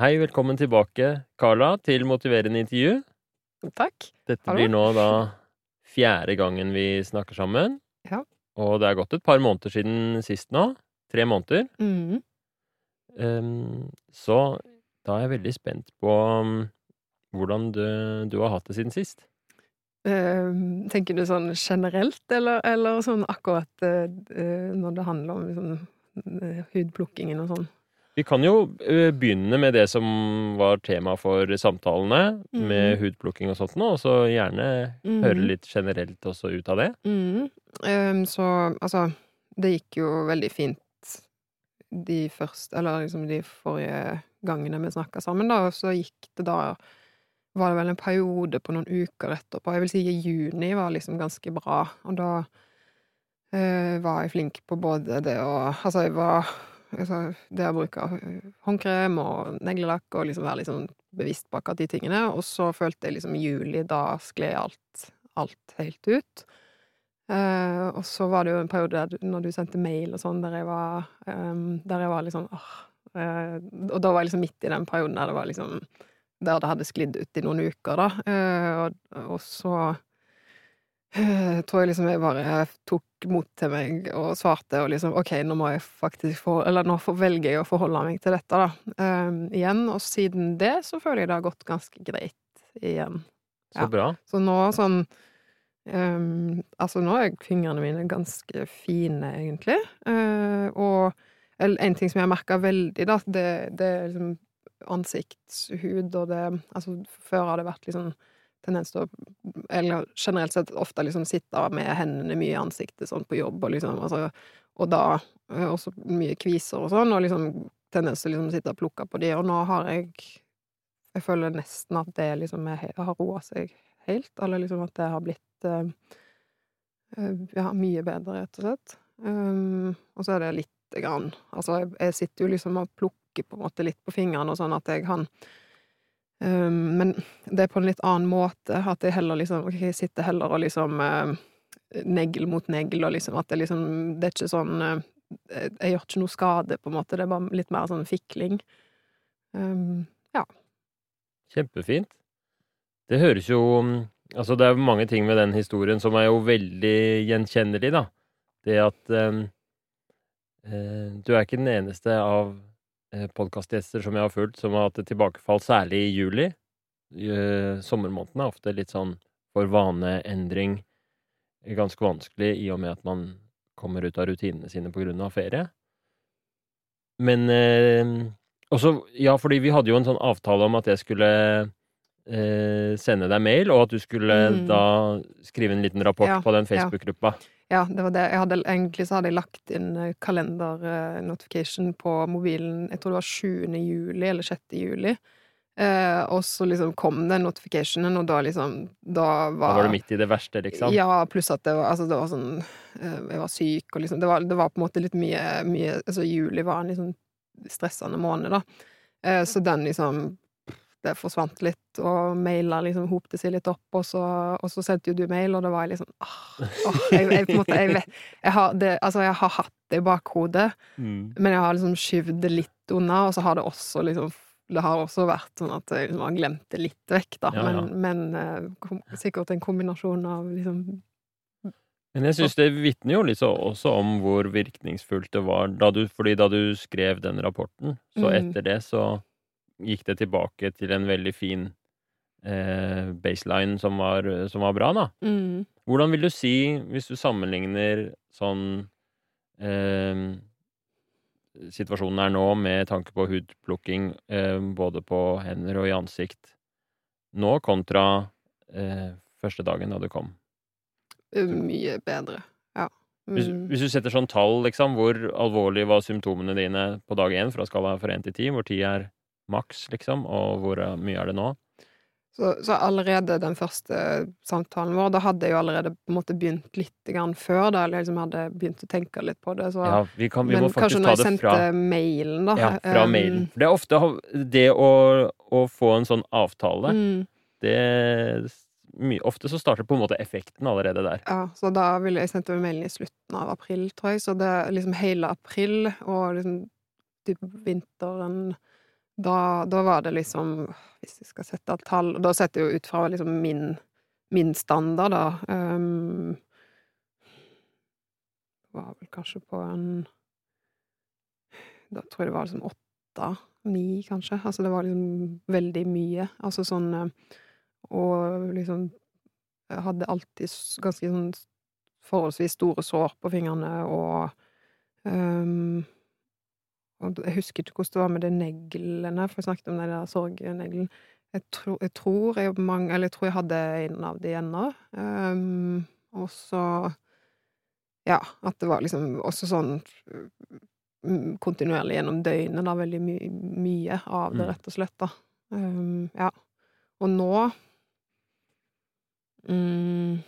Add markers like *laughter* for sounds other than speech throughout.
Hei, velkommen tilbake, Carla, til Motiverende intervju. Takk. Dette Hallo. blir nå da fjerde gangen vi snakker sammen. Ja. Og det er gått et par måneder siden sist nå. Tre måneder. Mhm. Um, så da er jeg veldig spent på um, hvordan du, du har hatt det siden sist. Uh, tenker du sånn generelt, eller, eller sånn akkurat eh, når det handler om liksom, uh, hudplukkingen og sånn? Vi kan jo eh, begynne med det som var tema for samtalene, Mhm. med hudplukking og sånt nå, og så gjerne Mhm. høre litt generelt også ut av det. Mhm. Um, så altså, det gikk jo veldig fint de første Eller liksom de forrige gangene vi snakka sammen, da, og så gikk det da var det vel en periode på noen uker etterpå. Jeg vil si i juni var liksom ganske bra, og da eh, var jeg flink på både det å Altså, jeg var altså, Det å bruke eh, håndkrem og neglelakk og liksom være liksom bevisst på akkurat de tingene, og så følte jeg liksom i juli, da skled alt, alt helt ut. Eh, og så var det jo en periode der, når du sendte mail og sånn, der jeg var um, Der jeg var liksom åh, eh, Og da var jeg liksom midt i den perioden der det var liksom Der det hadde sklidd ut i noen uker, da. Eh, og, og så eh, tror jeg liksom jeg bare tok mot til meg og svarte og liksom OK, nå må jeg faktisk få Eller nå velger jeg å forholde meg til dette, da. Um, igjen. Og siden det så føler jeg det har gått ganske greit igjen. Så bra. Så nå sånn um, Altså, nå er fingrene mine ganske fine, egentlig. Uh, og en ting som jeg har merka veldig, da, det, det er liksom ansiktshud og det Altså, før har det vært liksom tendens til å Eller generelt sett ofte liksom sitte med hendene mye i ansiktet sånn på jobb, og liksom altså, Og da eh, også mye kviser og sånn, og liksom tendens til å liksom sitte og plukke på de, og nå har jeg jeg føler nesten at det liksom er, har roa seg helt, eller liksom at det har blitt eh, ja, mye bedre, rett og slett. Um, og så er det lite grann Altså, jeg, jeg sitter jo liksom og plukker på en måte litt på fingrene og sånn at jeg kan Men det er på en litt annen måte, at jeg heller liksom Ok, jeg sitter heller og liksom eh, negl mot negl, og liksom at det liksom Det er ikke sånn eh, jeg, jeg gjør ikke noe skade, på en måte, det er bare litt mer sånn fikling. Um, Kjempefint. Det høres jo Altså, det er mange ting med den historien som er jo veldig gjenkjennelig, da. Det at um, eh, Du er ikke den eneste av eh, podkastgjester som jeg har fulgt, som har hatt et tilbakefall, særlig i juli. Eh, sommermånedene er ofte litt sånn for vaneendring ganske vanskelig i og med at man kommer ut av rutinene sine på grunn av ferie. Men eh, også, ja, fordi vi hadde jo en sånn avtale om at jeg skulle eh, sende deg mail, og at du skulle Mm. da skrive en liten rapport Ja, på den. Facebook-gruppa. Ja, det var det. Jeg hadde, egentlig så hadde jeg lagt inn eh, kalender-notification på mobilen, jeg tror det var 7. juli eller 6. juli. Eh, og så liksom kom den notificationen, og da liksom Da var, Da var du midt i det verste, liksom. Ja, pluss at det var, altså det var sånn eh, Jeg var syk, og liksom det var, det var på en måte litt mye, mye Altså, juli var en liksom stressende måned, da. Eh, så den liksom Det forsvant litt, og mailer liksom hopte seg litt opp, og så, og så sendte jo du mail, og da var jeg liksom åh, åh, jeg, jeg, på en måte, jeg, vet, jeg, har det, altså, jeg har hatt det i bakhodet, Mm. men jeg har liksom skyvd det litt unna, og så har det også liksom det har også vært sånn at jeg liksom har glemt det litt vekk, da. Ja, ja. Men, men eh, kom, sikkert en kombinasjon av liksom Men jeg syns det vitner jo litt så også om hvor virkningsfullt det var da du Fordi da du skrev den rapporten, så Mm. etter det så gikk det tilbake til en veldig fin eh, baseline som var, som var bra, da. mm, Hvordan vil du si, hvis du sammenligner sånn eh, situasjonen er nå, med tanke på hudplukking eh, både på hender og i ansikt, nå kontra eh, første dagen da du kom? mye bedre. Ja. Hvis, Mm. hvis du setter sånn tall, liksom, hvor alvorlig var symptomene dine på dag én fra skala fra én til ti? Hvor ti er maks, liksom, og hvor eh, mye er det nå? Så, så allerede den første samtalen vår, da hadde jeg jo allerede på en måte begynt litt grann før, da, eller liksom hadde begynt å tenke litt på det. Så, Ja, vi, kan, vi men kanskje når jeg sendte fra, mailen, da ja, fra um, mailen. For det er ofte det å, å få en sånn avtale, Mm, det Ofte så starter på en måte effekten allerede der. ja, så da ville jeg sendte mailen i slutten av april, tror jeg, så det er liksom hele april og liksom typ vinteren da, da var det liksom Hvis jeg skal sette et tall Da setter jeg jo ut fra liksom min, min standard, da. Um, var vel kanskje på en Da tror jeg det var liksom åtte, ni, kanskje. Altså det var liksom veldig mye. Altså sånn eh, Og liksom Jeg hadde alltid ganske sånn forholdsvis store sår på fingrene, og um, jeg husker ikke hvordan det var med de neglene, for jeg snakket om den der sorgneglen. Jeg, tro, jeg tror jeg mange, Eller jeg tror jeg hadde en av de ennå. Um, og så Ja, at det var liksom også sånn mm, kontinuerlig gjennom døgnet, da, veldig my mye av det, Mm. rett og slett, da. Um, ja. Og nå um,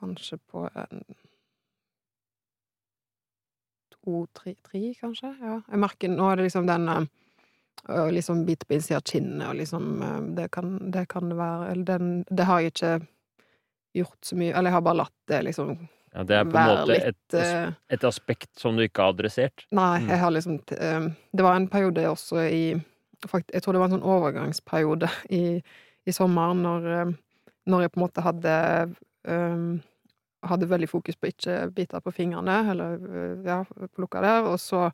Kanskje på en to, tre, tre, kanskje? Ja. Jeg merker nå er det liksom den eh, å liksom bite på innsida av kinnet, og liksom eh, det kan, det kan være Eller den Det har jeg ikke gjort så mye Eller jeg har bare latt det liksom Ja, det er på en måte et, litt eh, et aspekt som du ikke har adressert. Nei, Mm. jeg har liksom eh, Det var en periode også i faktisk, Jeg tror det var en sånn overgangsperiode *laughs* i, i sommeren når, eh, når jeg på en måte hadde eh, hadde veldig fokus på ikke bite på fingrene, eller eh, ja, plukke der, og så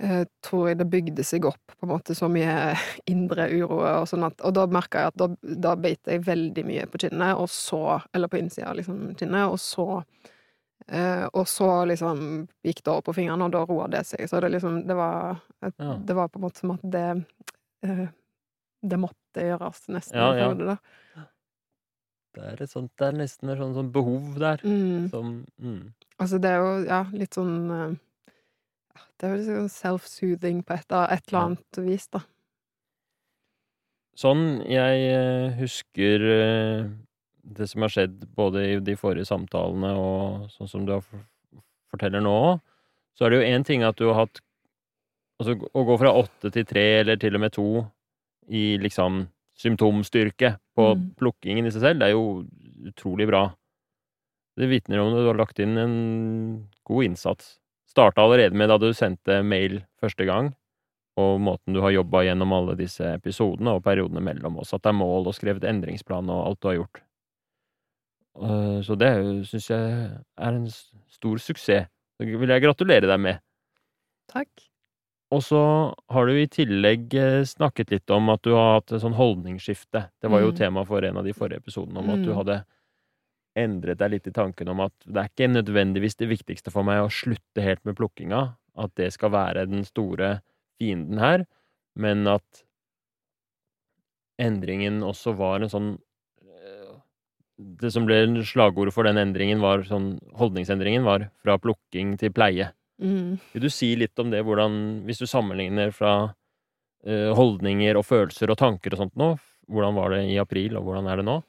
eh, tror jeg det bygde seg opp på en måte så mye *laughs* indre uro, og sånn at Og da merka jeg at da, da beit jeg veldig mye på kinnet, og så Eller på innsida av liksom, kinnet, og så eh, Og så liksom gikk det over på fingrene, og da roa det seg. Så det liksom Det var, et, Ja. det var på en måte som at det eh, Det måtte gjøres nesten Ja, ja. Det, da. Det er, sånt, det er nesten et sånt, sånt behov der. Mm. Som mm. Altså, det er jo, ja, litt sånn eh, Det er jo sånn self-soothing på et, et eller annet vis, da. Sånn jeg eh, husker eh, det som har skjedd både i de forrige samtalene og sånn som du forteller nå så er det jo én ting at du har hatt Altså å gå fra åtte til tre, eller til og med to, i liksom symptomstyrke på Mm. plukkingen i seg selv, det er jo utrolig bra. Det vitner om at du har lagt inn en god innsats. Starta allerede med da du sendte mail første gang, og måten du har jobba gjennom alle disse episodene og periodene mellom oss. At det er mål og skrevet endringsplan og alt du har gjort. Eh, Så det syns jeg er en stor suksess. Det vil jeg gratulere deg med. Takk. Og så har du i tillegg eh, snakket litt om at du har hatt et sånn holdningsskifte. Det var jo Mm. tema for en av de forrige episodene, om at du Mm. hadde endret deg litt i tanken om at det er ikke nødvendigvis det viktigste for meg å slutte helt med plukkinga, at det skal være den store fienden her, men at endringen også var en sånn eh, Det som ble slagordet for den endringen, var sånn Holdningsendringen var fra plukking til pleie. Mm. Vil du si litt om det, hvordan Hvis du sammenligner fra eh, holdninger og følelser og tanker og sånt nå, hvordan var det i april, og hvordan er det nå?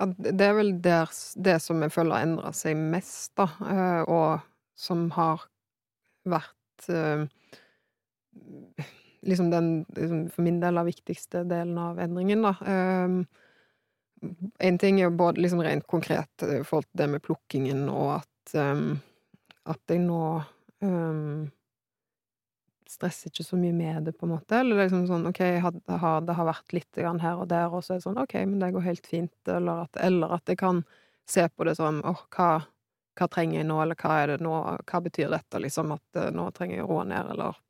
Ja, det er vel der, det som jeg føler har endra seg mest, da, eh, og som har vært eh, liksom den liksom for min del av viktigste delen av endringen, da. En ting er jo både liksom rent konkret i forhold til det med plukkingen, og at at jeg nå um, stresser ikke så mye med det, på en måte. Eller er liksom sånn OK, jeg had- det har, vært litt her og der, og så er det sånn OK, men det går helt fint. Eller at, eller at jeg kan se på det som åh, hva, hva trenger jeg nå, eller hva er det nå, hva betyr dette, liksom, at uh, nå trenger jeg å roe ned, eller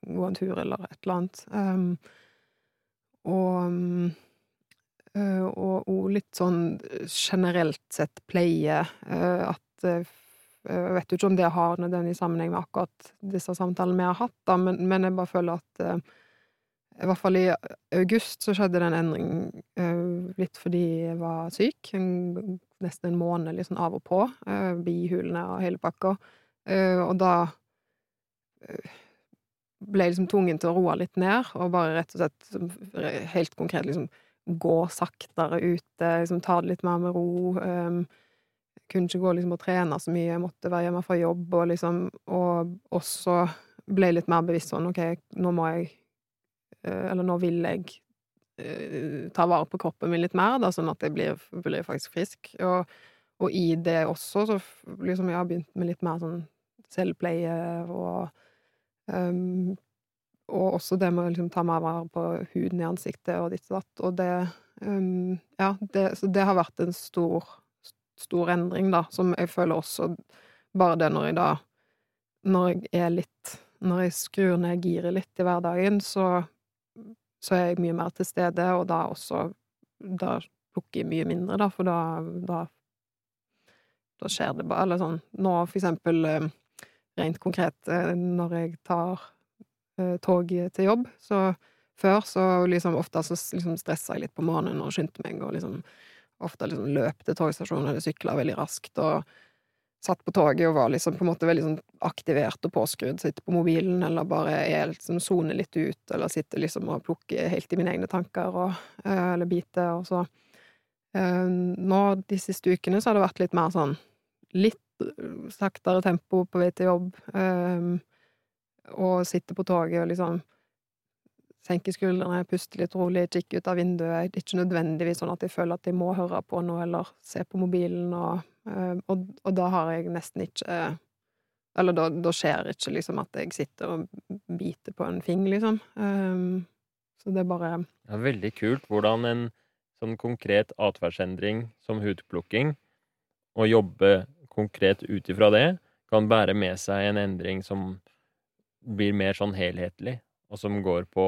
gå en tur, eller et eller annet. Um, og eh, og, og litt sånn generelt sett pleie, eh, at jeg vet jo ikke om det har nødvendig sammenheng med akkurat disse samtalene vi har hatt, da, men, men jeg bare føler at eh, I hvert fall i august så skjedde det en endring eh, litt fordi jeg var syk. En, nesten en måned liksom av og på. Bihulene og hele pakka. Eh, og da eh, ble jeg liksom tvungen til å roe litt ned, og bare rett og slett helt konkret liksom gå saktere ute, liksom ta det litt mer med ro. Kunne ikke gå liksom og trene så mye, jeg måtte være hjemme fra jobb, og liksom Og også ble litt mer bevisst sånn, OK, nå må jeg eh, Eller nå vil jeg eh, ta vare på kroppen min litt mer, da, sånn at jeg blir, blir faktisk frisk. Og, og i det også, så liksom jeg har begynt med litt mer sånn selvpleie og Um, og også det med å liksom ta mer vare på huden i ansiktet og ditt og datt. Og det um, Ja, det, så det har vært en stor, stor endring, da, som jeg føler også Bare det når jeg da Når jeg er litt Når jeg skrur ned giret litt i hverdagen, så, så er jeg mye mer til stede, og da også Da plukker jeg mye mindre, da, for da, da da skjer det bare Eller sånn nå, for eksempel eh, rent konkret, eh, når jeg tar eh, tog til jobb, så før så liksom ofte så liksom stressa jeg litt på morgenen og skyndte meg, og liksom ofte liksom løp til togstasjonen eller sykla veldig raskt, og satt på toget og var liksom på en måte veldig sånn aktivert og påskrudd, sitter på mobilen eller bare er liksom litt ut, eller sitter liksom og plukker helt i mine egne tanker og Eller biter, og så. Nå de siste ukene så har det vært litt mer sånn litt saktere tempo på vei til jobb, og sitte på toget og liksom senke skuldrene, puste litt rolig, kikke ut av vinduet. Ikke nødvendigvis sånn at jeg føler at jeg må høre på noe eller se på mobilen, og, um, og, og da har jeg nesten ikke Eller da, da skjer ikke liksom at jeg sitter og biter på en fing, liksom. Um, så det er bare er veldig kult hvordan en sånn konkret atferdsendring som hudplukking, å jobbe konkret ut ifra det kan bære med seg en endring som blir mer sånn helhetlig, og som går på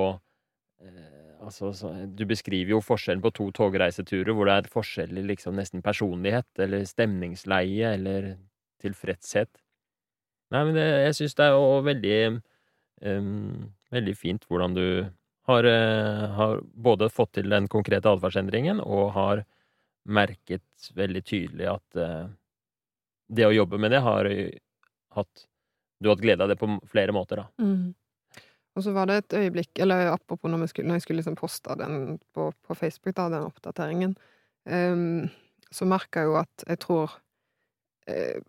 eh, Altså, så, du beskriver jo forskjellen på to togreiseturer hvor det er forskjell i liksom nesten personlighet, eller stemningsleie, eller tilfredshet. Nei, men det, jeg syns det er jo veldig um, Veldig fint hvordan du har, uh, har både fått til den konkrete atferdsendringen og har merket veldig tydelig at uh, det å jobbe med det har hatt Du har hatt glede av det på flere måter, da. Mm. Og så var det et øyeblikk, eller apropos når, skulle, når jeg skulle liksom poste den på, på, Facebook, da, den oppdateringen, um, så merka jeg jo at jeg tror uh,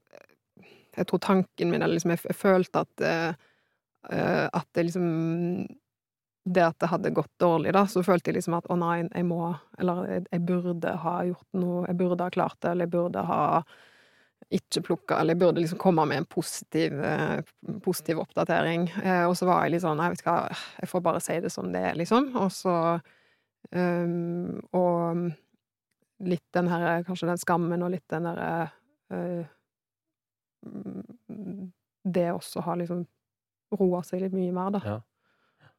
Jeg tror tanken min, eller liksom jeg, jeg følte at uh, at det liksom det at det hadde gått dårlig, da, så følte jeg liksom at å nei, jeg må Eller jeg, jeg burde ha gjort noe, jeg burde ha klart det, eller jeg burde ha ikke plukka Eller burde liksom komme med en positiv, eh, positiv oppdatering. Eh, og så var jeg litt sånn Jeg vet ikke hva, jeg får bare si det som det er, liksom. Og så um, Og litt den her Kanskje den skammen og litt den derre uh, Det også har liksom roa seg litt mye mer, da. Ja.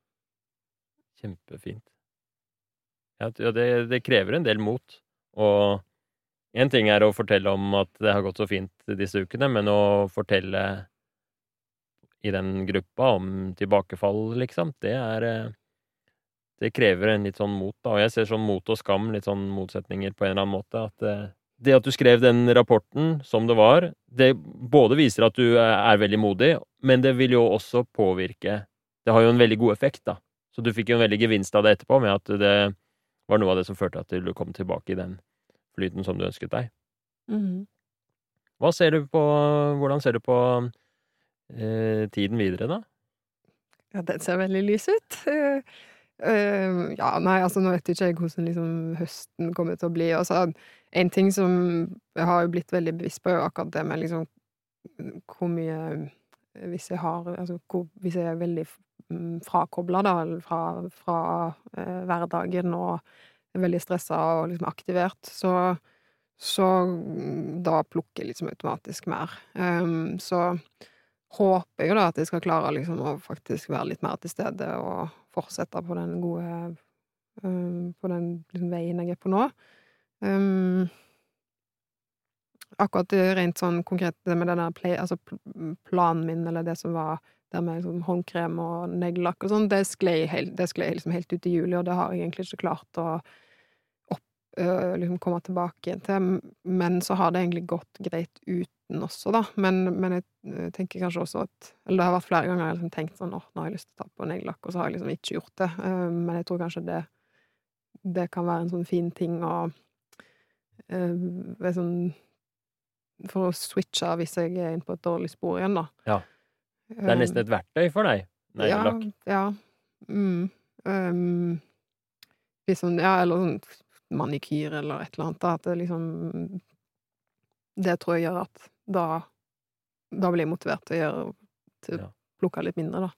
Kjempefint. Ja, det, det krever en del mot. Og Én ting er å fortelle om at det har gått så fint disse ukene, men å fortelle i den gruppa om tilbakefall, liksom, det er eh, Det krever en litt sånn mot, da. Og jeg ser sånn mot og skam, litt sånn motsetninger på en eller annen måte. At eh, det at du skrev den rapporten som det var, det både viser at du er veldig modig, men det vil jo også påvirke Det har jo en veldig god effekt, da. Så du fikk jo en veldig gevinst av det etterpå, med at det var noe av det som førte at du kom tilbake i den flyten som du ønsket deg. Mm. Hva ser du på Hvordan ser du på eh, tiden videre, da? Ja, den ser veldig lys ut. Uh, *laughs* uh, ja, nei, altså nå vet ikke jeg hvordan liksom, høsten kommer til å bli. Altså, en ting som jeg har blitt veldig bevisst på, er akkurat det med liksom hvor mye Hvis jeg har Altså hvor, hvis jeg er veldig mm, frakobla, da, fra, fra uh, hverdagen og veldig stressa og liksom aktivert, så, så da plukker jeg liksom automatisk mer. Um, så håper jeg jo da at jeg skal klare liksom å faktisk være litt mer til stede og fortsette på den gode um, På den liksom, veien jeg er på nå. Um, akkurat rent sånn konkret det med den der play, altså planen min, eller det som var der med liksom håndkrem og neglelakk og sånn, det sklei helt, liksom helt ut i juli, og det har jeg egentlig ikke klart å uh, liksom komme tilbake til. Men så har det egentlig gått greit uten også, da. Men, men jeg tenker kanskje også at Eller det har vært flere ganger jeg har liksom tenkt sånn åh, nå har jeg lyst til å ta på neglelakk, og så har jeg liksom ikke gjort det. Uh, men jeg tror kanskje det, det kan være en sånn fin ting å uh, sånn For å switche hvis jeg er inne på et dårlig spor igjen, da. Ja. Det er nesten et verktøy for deg? Neglelakk? Ja. ja. Mm. Um, liksom, ja, eller sånn manikyr eller et eller annet. Da, at det liksom Det tror jeg gjør at da Da blir jeg motivert til å gjøre Til å plukke litt mindre, da.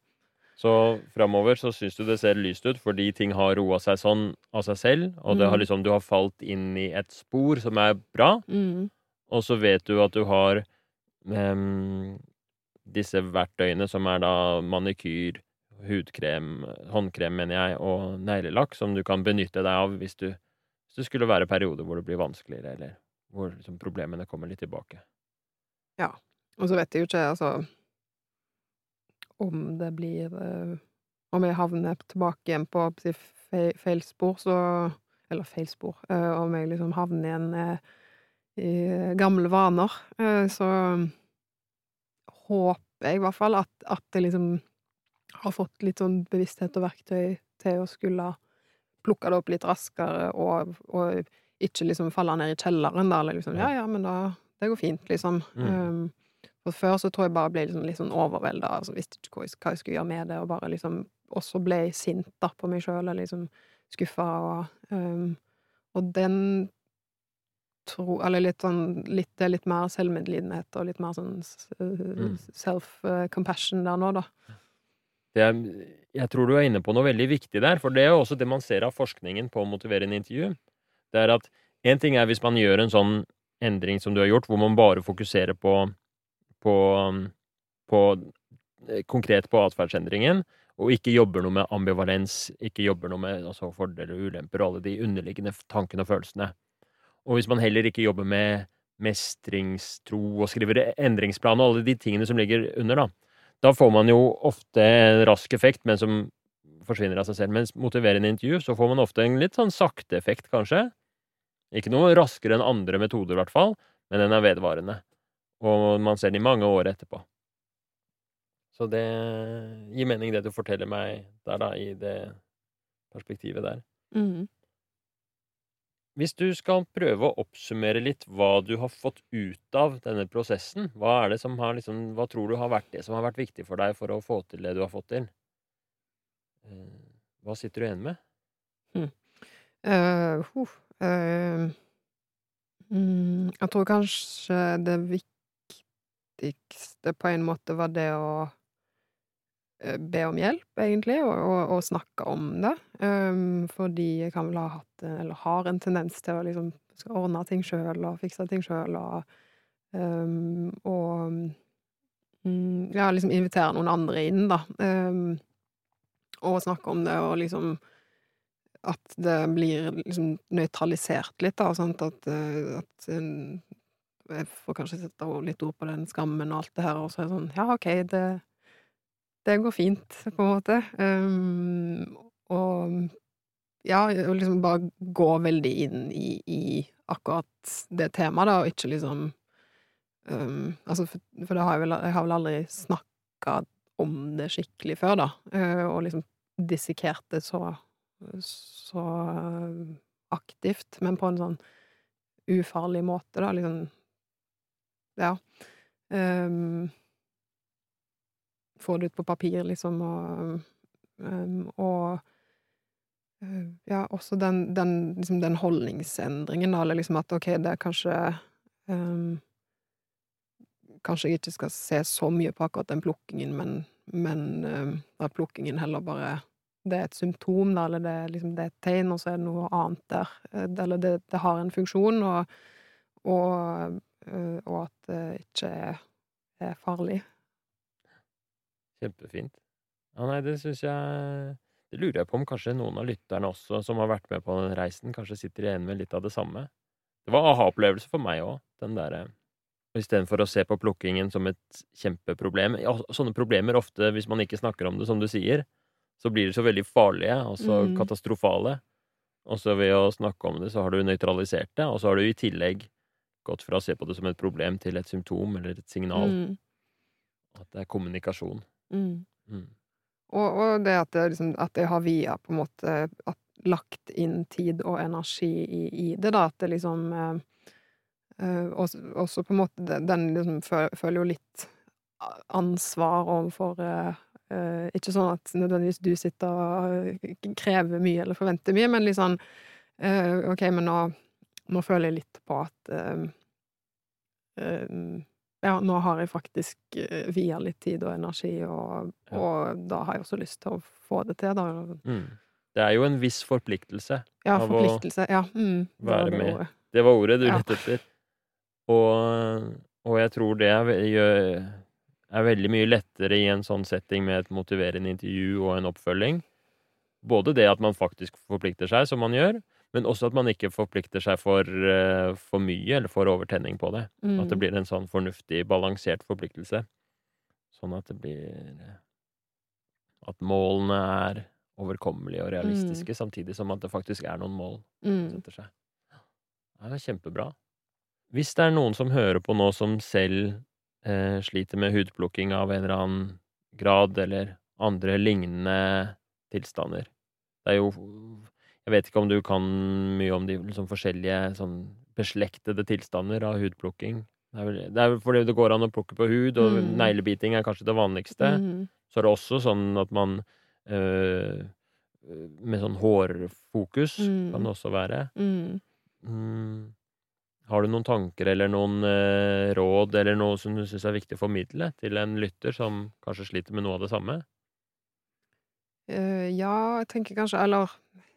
Så framover så syns du det ser lyst ut fordi ting har roa seg sånn av seg selv, og det har Mm. liksom, du har falt inn i et spor som er bra, Mm. og så vet du at du har um, disse verktøyene som er da manikyr, hudkrem, håndkrem, mener jeg, og neglelakk, som du kan benytte deg av hvis du, hvis det skulle være perioder hvor det blir vanskeligere, eller hvor liksom problemene kommer litt tilbake. Ja. Og så vet jeg jo ikke, altså Om det blir eh, Om jeg havner tilbake igjen på feil spor, så Eller feil spor. eh, om jeg liksom havner igjen eh, i gamle vaner, så håper jeg i hvert fall at, at jeg liksom har fått litt sånn bevissthet og verktøy til å skulle plukke det opp litt raskere, og, og ikke liksom falle ned i kjelleren, da, eller liksom Ja, ja, men da Det går fint, liksom. Mm. Um, for før så tror jeg bare jeg ble liksom, litt sånn overvelda, altså visste ikke hva jeg, hva jeg skulle gjøre med det, og bare liksom også ble sint da på meg sjøl, eller liksom skuffa, og um, Og den tro Eller litt sånn litt, Det er litt mer selvmedlidenhet og litt mer sånn s- Mm. self-compassion der nå, da. Er, jeg tror du er inne på noe veldig viktig der, for det er jo også det man ser av forskningen på motiverende intervju. Det er at én ting er hvis man gjør en sånn endring som du har gjort, hvor man bare fokuserer på, på, um, på eh, konkret på atferdsendringen, og ikke jobber noe med ambivalens, ikke jobber noe med altså, fordeler og ulemper og alle de underliggende tankene og følelsene. Og hvis man heller ikke jobber med mestringstro og skriver endringsplan og alle de tingene som ligger under, da, da får man jo ofte en rask effekt, men som forsvinner av seg selv. Mens motiverende intervju, så får man ofte en litt sånn sakte effekt, kanskje. Ikke noe raskere enn andre metoder, i hvert fall, men den er vedvarende. Og man ser den i mange år etterpå. Så det gir mening, det du forteller meg der, da, i det perspektivet der. Mm. Hvis du skal prøve å oppsummere litt hva du har fått ut av denne prosessen, hva har liksom, hva tror du har vært det som har vært viktig for deg for å få til det du har fått til? Eh, Hva sitter du igjen med? Eh, uh, uh, mm, jeg tror kanskje det viktigste på en måte var det å be om hjelp, egentlig, og, og, og snakke om det. Um, fordi jeg kan vel ha hatt, eh, eller har en tendens til å liksom ordne ting sjøl og fikse ting sjøl og um, Og um, ja, liksom invitere noen andre inn, da. Um, og snakke om det, og liksom at det blir liksom nøytralisert litt, da, sånn at, eh, at eh, Jeg får kanskje sette litt ord på den skammen og alt det her, og så er det sånn Ja, OK, det, det går fint, på en måte. Um, og ja, og liksom bare gå veldig inn i, i akkurat det temaet, da, og ikke liksom um, Altså, for, for har jeg vel Jeg har vel aldri snakka om det skikkelig før, da, uh, og liksom dissekert det så så aktivt, men på en sånn ufarlig måte, da, liksom Ja. Um, få det ut på papir, liksom, og um, Og uh, ja, også den, den, liksom den holdningsendringen, da, eller liksom at ok, det er kanskje um, Kanskje jeg ikke skal se så mye på akkurat den plukkingen, men, men um, at plukkingen heller bare det er et symptom, da, eller det liksom, det er et tegn, og så er det noe annet der. Eh, Eller det, det har en funksjon, og, og, eh, og at det ikke er, er farlig. Kjempefint. Ja, nei, det syns jeg Det lurer jeg på om kanskje noen av lytterne også som har vært med på den reisen, kanskje sitter igjen med litt av det samme. Det var aha-opplevelse for meg òg, den derre Istedenfor å se på plukkingen som et kjempeproblem. Ja, sånne problemer ofte, hvis man ikke snakker om det, som du sier, så blir de så veldig farlige og så Mm. katastrofale. Og så ved å snakke om det, så har du nøytralisert det, og så har du i tillegg gått fra å se på det som et problem til et symptom eller et signal. Mm, At det er kommunikasjon. Mm. Mm. Og, og det at, det liksom, at det har via på en måte at, lagt inn tid og energi i, i det, da, at det liksom eh, eh, også, også på en måte den- liksom føler jo litt ansvar overfor eh, eh, Ikke sånn at nødvendigvis du sitter og eh, krever mye eller forventer mye, men liksom OK, men nå, nå føler jeg litt på at ja, nå har jeg faktisk eh, via litt tid og energi, og, Ja. og da har jeg også lyst til å få det til, da. Mm. Det er jo en viss forpliktelse. Ja, Av å forpliktelse. Ja. Mm, det være det med. ordet. Det var ordet du Ja. lette etter. Og, og jeg tror det er, er veldig mye lettere i en sånn setting med et motiverende intervju og en oppfølging. Både det at man faktisk forplikter seg, som man gjør, men også at man ikke forplikter seg for, eh, for mye eller for overtenning på det. Mm. At det blir en sånn fornuftig, balansert forpliktelse. Sånn at det blir At målene er overkommelige og realistiske, samtidig som at det faktisk er noen mål mm. setter seg. Ja, det er kjempebra. Hvis det er noen som hører på nå som selv eh, sliter med hudplukking av en eller annen grad, eller andre lignende tilstander Det er jo Jeg vet ikke om du kan mye om de liksom, forskjellige sånn beslektede tilstander av hudplukking. Det er, vel, det er vel fordi det går an å plukke på hud, og Mm. neglebiting er kanskje det vanligste. Mm. Så er det også sånn at man øh, Med sånn hårfokus Mm. kan det også være. Mm. Mm. Har du noen tanker eller noen øh, råd eller noe som du syns er viktig å formidle til en lytter som kanskje sliter med noe av det samme? Uh, ja, jeg tenker kanskje Eller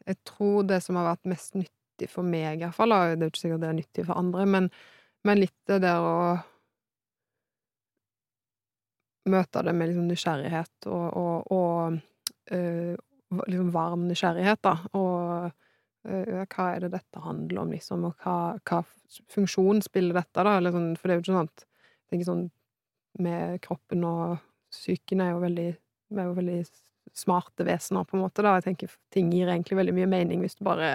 jeg tror det som har vært mest nyttig for meg, i hvert fall Det er jo ikke sikkert det er nyttig for andre, men, men litt det der å møte det med liksom nysgjerrighet og, og, og øh, liksom varm nysgjerrighet, da. Og øh, hva er det dette handler om, liksom, og hva, hva funksjon spiller dette, da? Eller sånn, for det er jo ikke sånn at sånn med kroppen og psyken er jo veldig er jo veldig smarte vesener, på en måte, da. Jeg tenker ting gir egentlig veldig mye mening hvis du bare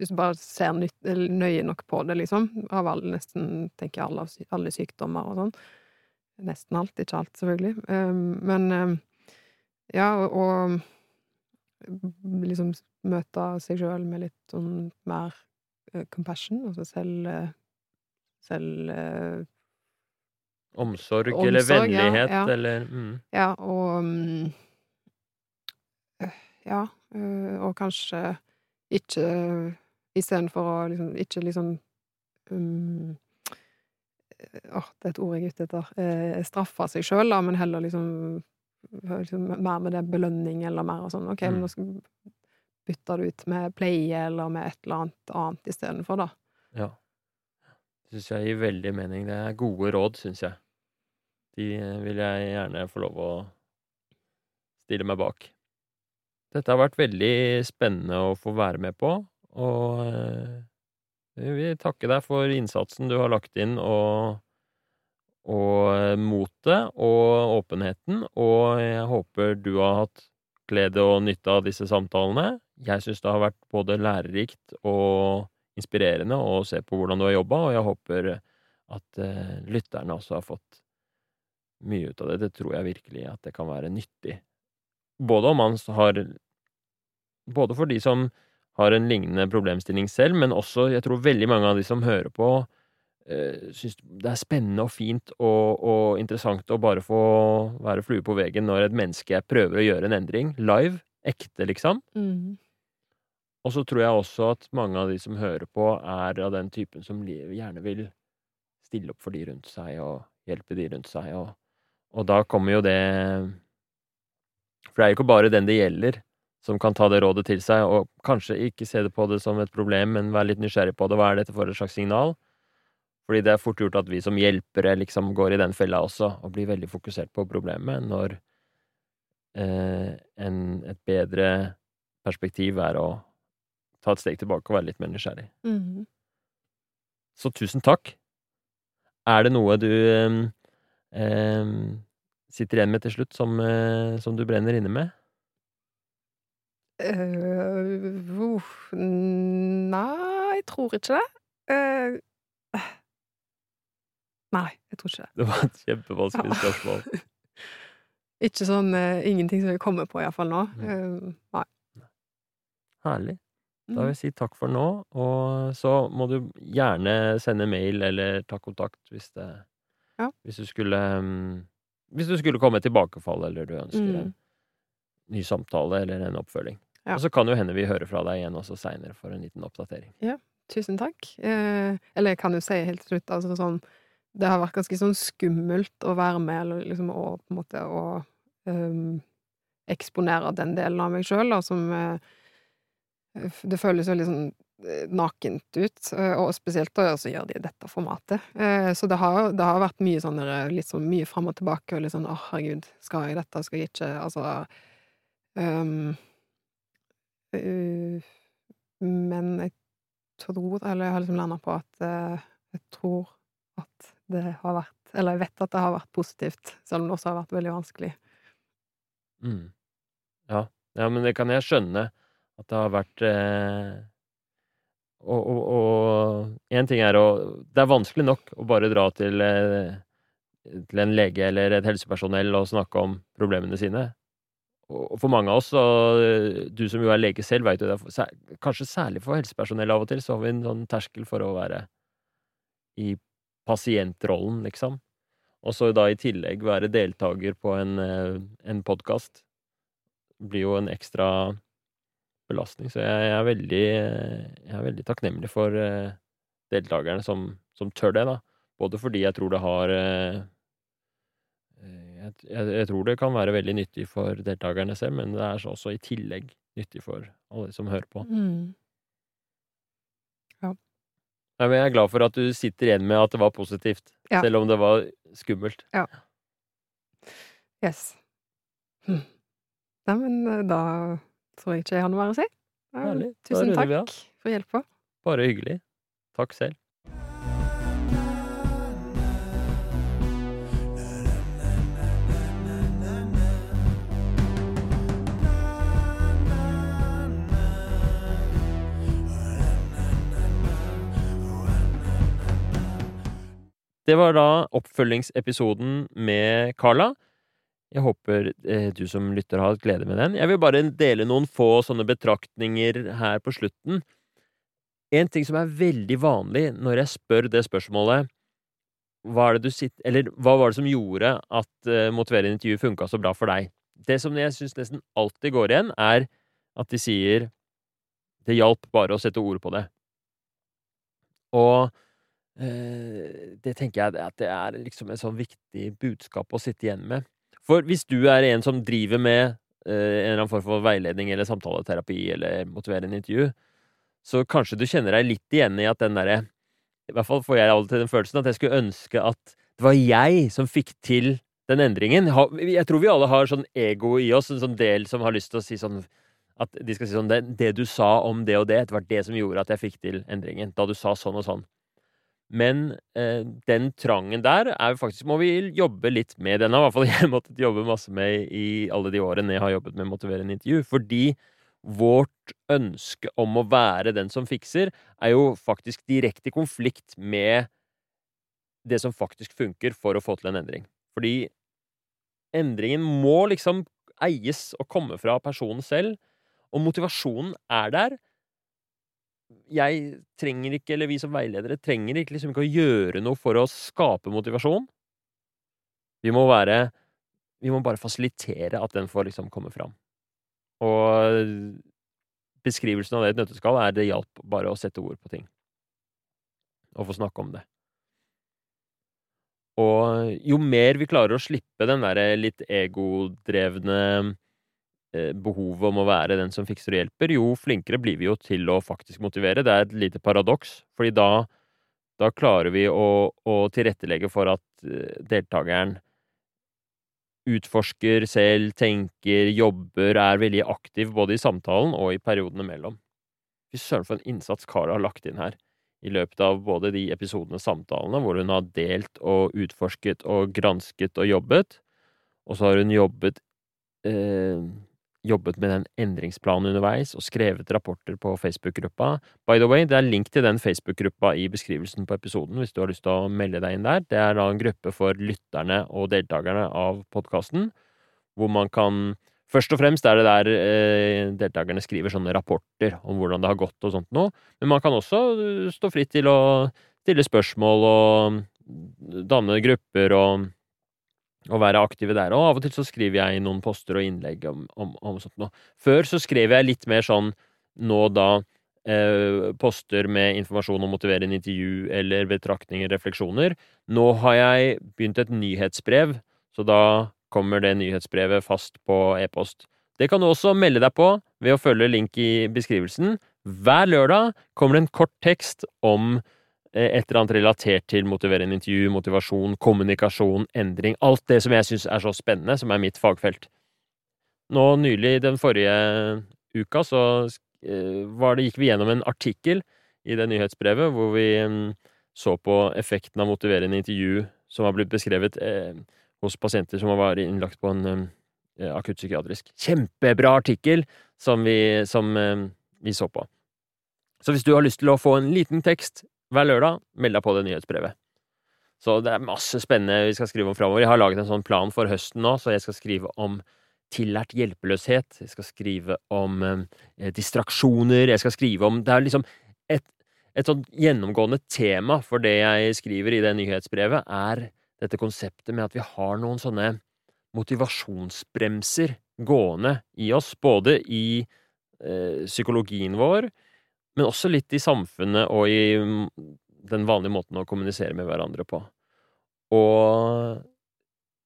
Hvis du bare ser nytt, nøye nok på det, liksom. Av alle, nesten, tenker jeg, alle, alle sykdommer og sånn. Nesten alt, ikke alt, selvfølgelig. Um, men um, ja, og, liksom møte seg sjøl med litt sånn mer eh, compassion, altså selv eh, selv eh, Omsorg, eller vennlighet ja, ja. eller mm. Ja, og mm, eh, Ja, eh, og kanskje ikke Istedenfor å liksom Ikke liksom um, Åh, det er et ord jeg er ute etter. Straffe seg sjøl, da, men heller liksom, liksom Mer med det belønning, eller mer og sånn OK, Mm. men nå skal bytte det ut med pleie, eller med et eller annet annet istedenfor, da. Ja. Syns jeg gir veldig mening. Det er gode råd, syns jeg. De eh, vil jeg gjerne få lov å stille meg bak. Dette har vært veldig spennende å få være med på, og eh, jeg vil takke deg for innsatsen du har lagt inn, og, og eh, motet og åpenheten, og jeg håper du har hatt glede og nytte av disse samtalene. Jeg syns det har vært både lærerikt og inspirerende å se på hvordan du har jobba, og jeg håper at eh, lytterne også har fått mye ut av det. Det tror jeg virkelig at det kan være nyttig. Både om man har Både for de som har en lignende problemstilling selv, men også jeg tror veldig mange av de som hører på, eh, syns det er spennende og fint og, og interessant å bare få være flue på veggen når et menneske prøver å gjøre en endring. Live. Ekte, liksom. Mm. Og så tror jeg også at mange av de som hører på, er av den typen som gjerne vil stille opp for de rundt seg og hjelpe de rundt seg, og, og da kommer jo det For det er jo ikke bare den det gjelder, som kan ta det rådet til seg, og kanskje ikke se det på det som et problem, men være litt nysgjerrig på det. Hva er dette for et slags signal? Fordi det er fort gjort at vi som hjelpere liksom går i den fella også, og blir veldig fokusert på problemet, når eh, en, et bedre perspektiv er å ta et steg tilbake og være litt mer nysgjerrig. Mm. Så tusen takk. Er det noe du eh, sitter igjen med til slutt, som, eh, som du brenner inne med? Eh, uh, nei, jeg tror ikke det. Uh, nei, jeg tror ikke det. Det var et kjempevanskelig Ja. spørsmål. *laughs* Ikke sånn eh, Ingenting som jeg kommer på, iallfall nå. Nei. Herlig. Da vil jeg si takk for nå, og så må du gjerne sende mail eller ta kontakt hvis det Ja. Hvis du skulle mm, Hvis du skulle komme et tilbakefall, eller du ønsker Mm. en ny samtale eller en oppfølging. Ja. Og så kan jo hende vi hører fra deg igjen også seinere for en liten oppdatering. Ja, tusen takk. Eh, eller jeg kan jo si helt til slutt, altså sånn Det har vært ganske sånn skummelt å være med, eller liksom å på en måte å um, eksponere den delen av meg sjøl, da, som eh, Det føles veldig sånn eh, nakent ut, eh, og spesielt da så gjør de dette formatet. Eh, så det har, det har vært mye sånn sånn mye fram og tilbake, og litt sånn 'Å, herregud, skal jeg dette, skal jeg ikke?' Altså um, uh, Men jeg tror, eller jeg har liksom landa på at uh, jeg tror at det har vært Eller jeg vet at det har vært positivt, selv om det også har vært veldig vanskelig. Mm. Ja. ja, men det kan jeg skjønne. At det har vært eh, Og én ting er å Det er vanskelig nok å bare dra til, eh, til en lege eller et helsepersonell og snakke om problemene sine. Og for mange av oss, og du som jo er lege selv, veit jo det, kanskje særlig for helsepersonell av og til, så har vi en sånn terskel for å være i pasientrollen, liksom. Og så da i tillegg være deltaker på en, eh, en podkast blir jo en ekstra belastning. Så jeg, jeg, er, veldig, jeg er veldig takknemlig for uh, deltakerne som, som, tør det, da. Både fordi jeg tror det har uh, jeg, jeg, tror det kan være veldig nyttig for deltakerne selv, men det er også i tillegg nyttig for alle som hører på. Mm. Ja. Jeg er glad for at du sitter igjen med at det var positivt, ja. selv om det var skummelt. Ja. Yes. Hm. Nei, men eh, da tror jeg ikke jeg har noe mer å si. Tusen takk for hjelpa. Bare hyggelig. Takk selv. Det var da oppfølgingsepisoden med Carla. Jeg håper eh, du som lytter har hatt glede med den. Jeg vil bare dele noen få sånne betraktninger her på slutten. En ting som er veldig vanlig når jeg spør det spørsmålet hva, det sitt, eller, hva var det som gjorde at eh, motiverende intervju funka så bra for deg? Det som jeg syns nesten alltid går igjen, er at de sier det hjalp bare å sette ord på det. Og Eh, det tenker jeg at det er liksom et sånn viktig budskap å sitte igjen med. For hvis du er en som driver med eh, en eller annen form for veiledning eller samtaleterapi eller motiverende intervju, så kanskje du kjenner deg litt igjen i at den derre I hvert fall får jeg alltid den følelsen at jeg skulle ønske at det var jeg som fikk til den endringen. Jeg tror vi alle har sånn ego i oss, en sånn del som har lyst til å si sånn At de skal si sånn det, det du sa om det og det, det var det som gjorde at jeg fikk til endringen. Da du sa sånn og sånn. Men eh, den trangen der er faktisk må vi jobbe litt med. Den har i hvert fall *laughs* jeg måttet jobbe masse med i alle de årene jeg har jobbet med motiverende intervju. Fordi vårt ønske om å være den som fikser, er jo faktisk direkte i konflikt med det som faktisk funker for å få til en endring. Fordi endringen må liksom eies og komme fra personen selv, og motivasjonen er der jeg trenger ikke, eller vi som veiledere, trenger ikke, liksom ikke å gjøre noe for å skape motivasjon. Vi må være Vi må bare fasilitere at den får liksom komme fram. Og beskrivelsen av det i et nøtteskall er det hjalp bare å sette ord på ting. Og få snakke om det. Og jo mer vi klarer å slippe den derre litt egodrevne behovet om å være den som fikser og hjelper, jo flinkere blir vi jo til å faktisk motivere. Det er et lite paradoks, fordi da, da klarer vi å, å, tilrettelegge for at eh, deltakeren utforsker selv, tenker, jobber, er veldig aktiv både i samtalen og i periodene mellom. Fy søren for en innsats Kara har lagt inn her i løpet av både de episodene og samtalene hvor hun har delt og utforsket og gransket og jobbet, og så har hun jobbet eh, jobbet med den endringsplanen underveis og skrevet rapporter på Facebook-gruppa. By the way, det er link til den Facebook-gruppa i beskrivelsen på episoden hvis du har lyst til å melde deg inn der. Det er da en gruppe for lytterne og deltakerne av podkasten, hvor man kan Først og fremst er det der eh, deltakerne skriver sånne rapporter om hvordan det har gått og sånt noe, men man kan også eh, stå fritt til å stille spørsmål og danne grupper og å være aktive der. Og av og til så skriver jeg noen poster og innlegg om, om, om sånt noe. Før så skrev jeg litt mer sånn nå da eh, poster med informasjon om motiverende intervju eller betraktninger, refleksjoner. Nå har jeg begynt et nyhetsbrev, så da kommer det nyhetsbrevet fast på e-post. Det kan du også melde deg på ved å følge link i beskrivelsen. Hver lørdag kommer det en kort tekst om et eller annet relatert til motiverende intervju, motivasjon, kommunikasjon, endring. Alt det som jeg syns er så spennende, som er mitt fagfelt. Nå nylig, den forrige uka, så eh, det, gikk vi gjennom en artikkel i det nyhetsbrevet hvor vi mm, så på effekten av motiverende intervju som har blitt beskrevet eh, hos pasienter som vært innlagt på en mm, eh, akuttpsykiatrisk. Kjempebra artikkel som vi, som, eh, vi så på. Så hvis du har lyst til å få en liten tekst hver lørdag, meld deg på det nyhetsbrevet. Så det er masse spennende vi skal skrive om framover. Jeg har laget en sånn plan for høsten nå, så jeg skal skrive om tillært hjelpeløshet, jeg skal skrive om eh, distraksjoner, jeg skal skrive om Det er liksom et, et sånn gjennomgående tema for det jeg skriver i det nyhetsbrevet, er dette konseptet med at vi har noen sånne motivasjonsbremser gående i oss, både i eh, psykologien vår, men også litt i samfunnet og i mm, den vanlige måten å kommunisere med hverandre på. Og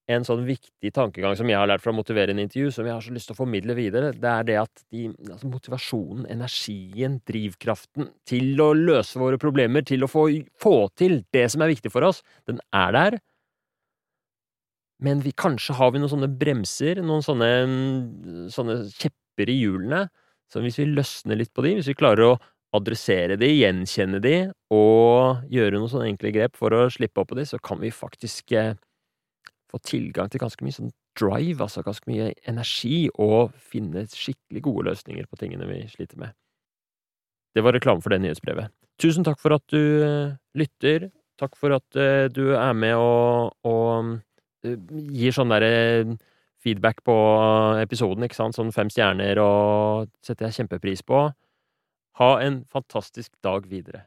en sånn viktig tankegang som jeg har lært fra motiverende intervju, som jeg har så lyst til å formidle videre, det er det at de, altså motivasjonen, energien, drivkraften til å løse våre problemer, til å få, få til det som er viktig for oss, den er der. Men vi, kanskje har vi noen sånne bremser, noen sånne, sånne kjepper i hjulene, så hvis vi løsner litt på de, hvis vi klarer å adressere de, gjenkjenne de, og gjøre noen sånne enkle grep for å slippe opp på de, så kan vi faktisk eh, få tilgang til ganske mye sånn drive, altså ganske mye energi, og finne skikkelig gode løsninger på tingene vi sliter med. Det var reklame for det nyhetsbrevet. Tusen takk for at du uh, lytter. Takk for at uh, du er med og, og uh, gir sånn derre feedback på episoden, ikke sant, sånn fem stjerner, og setter jeg kjempepris på. Ha en fantastisk dag videre.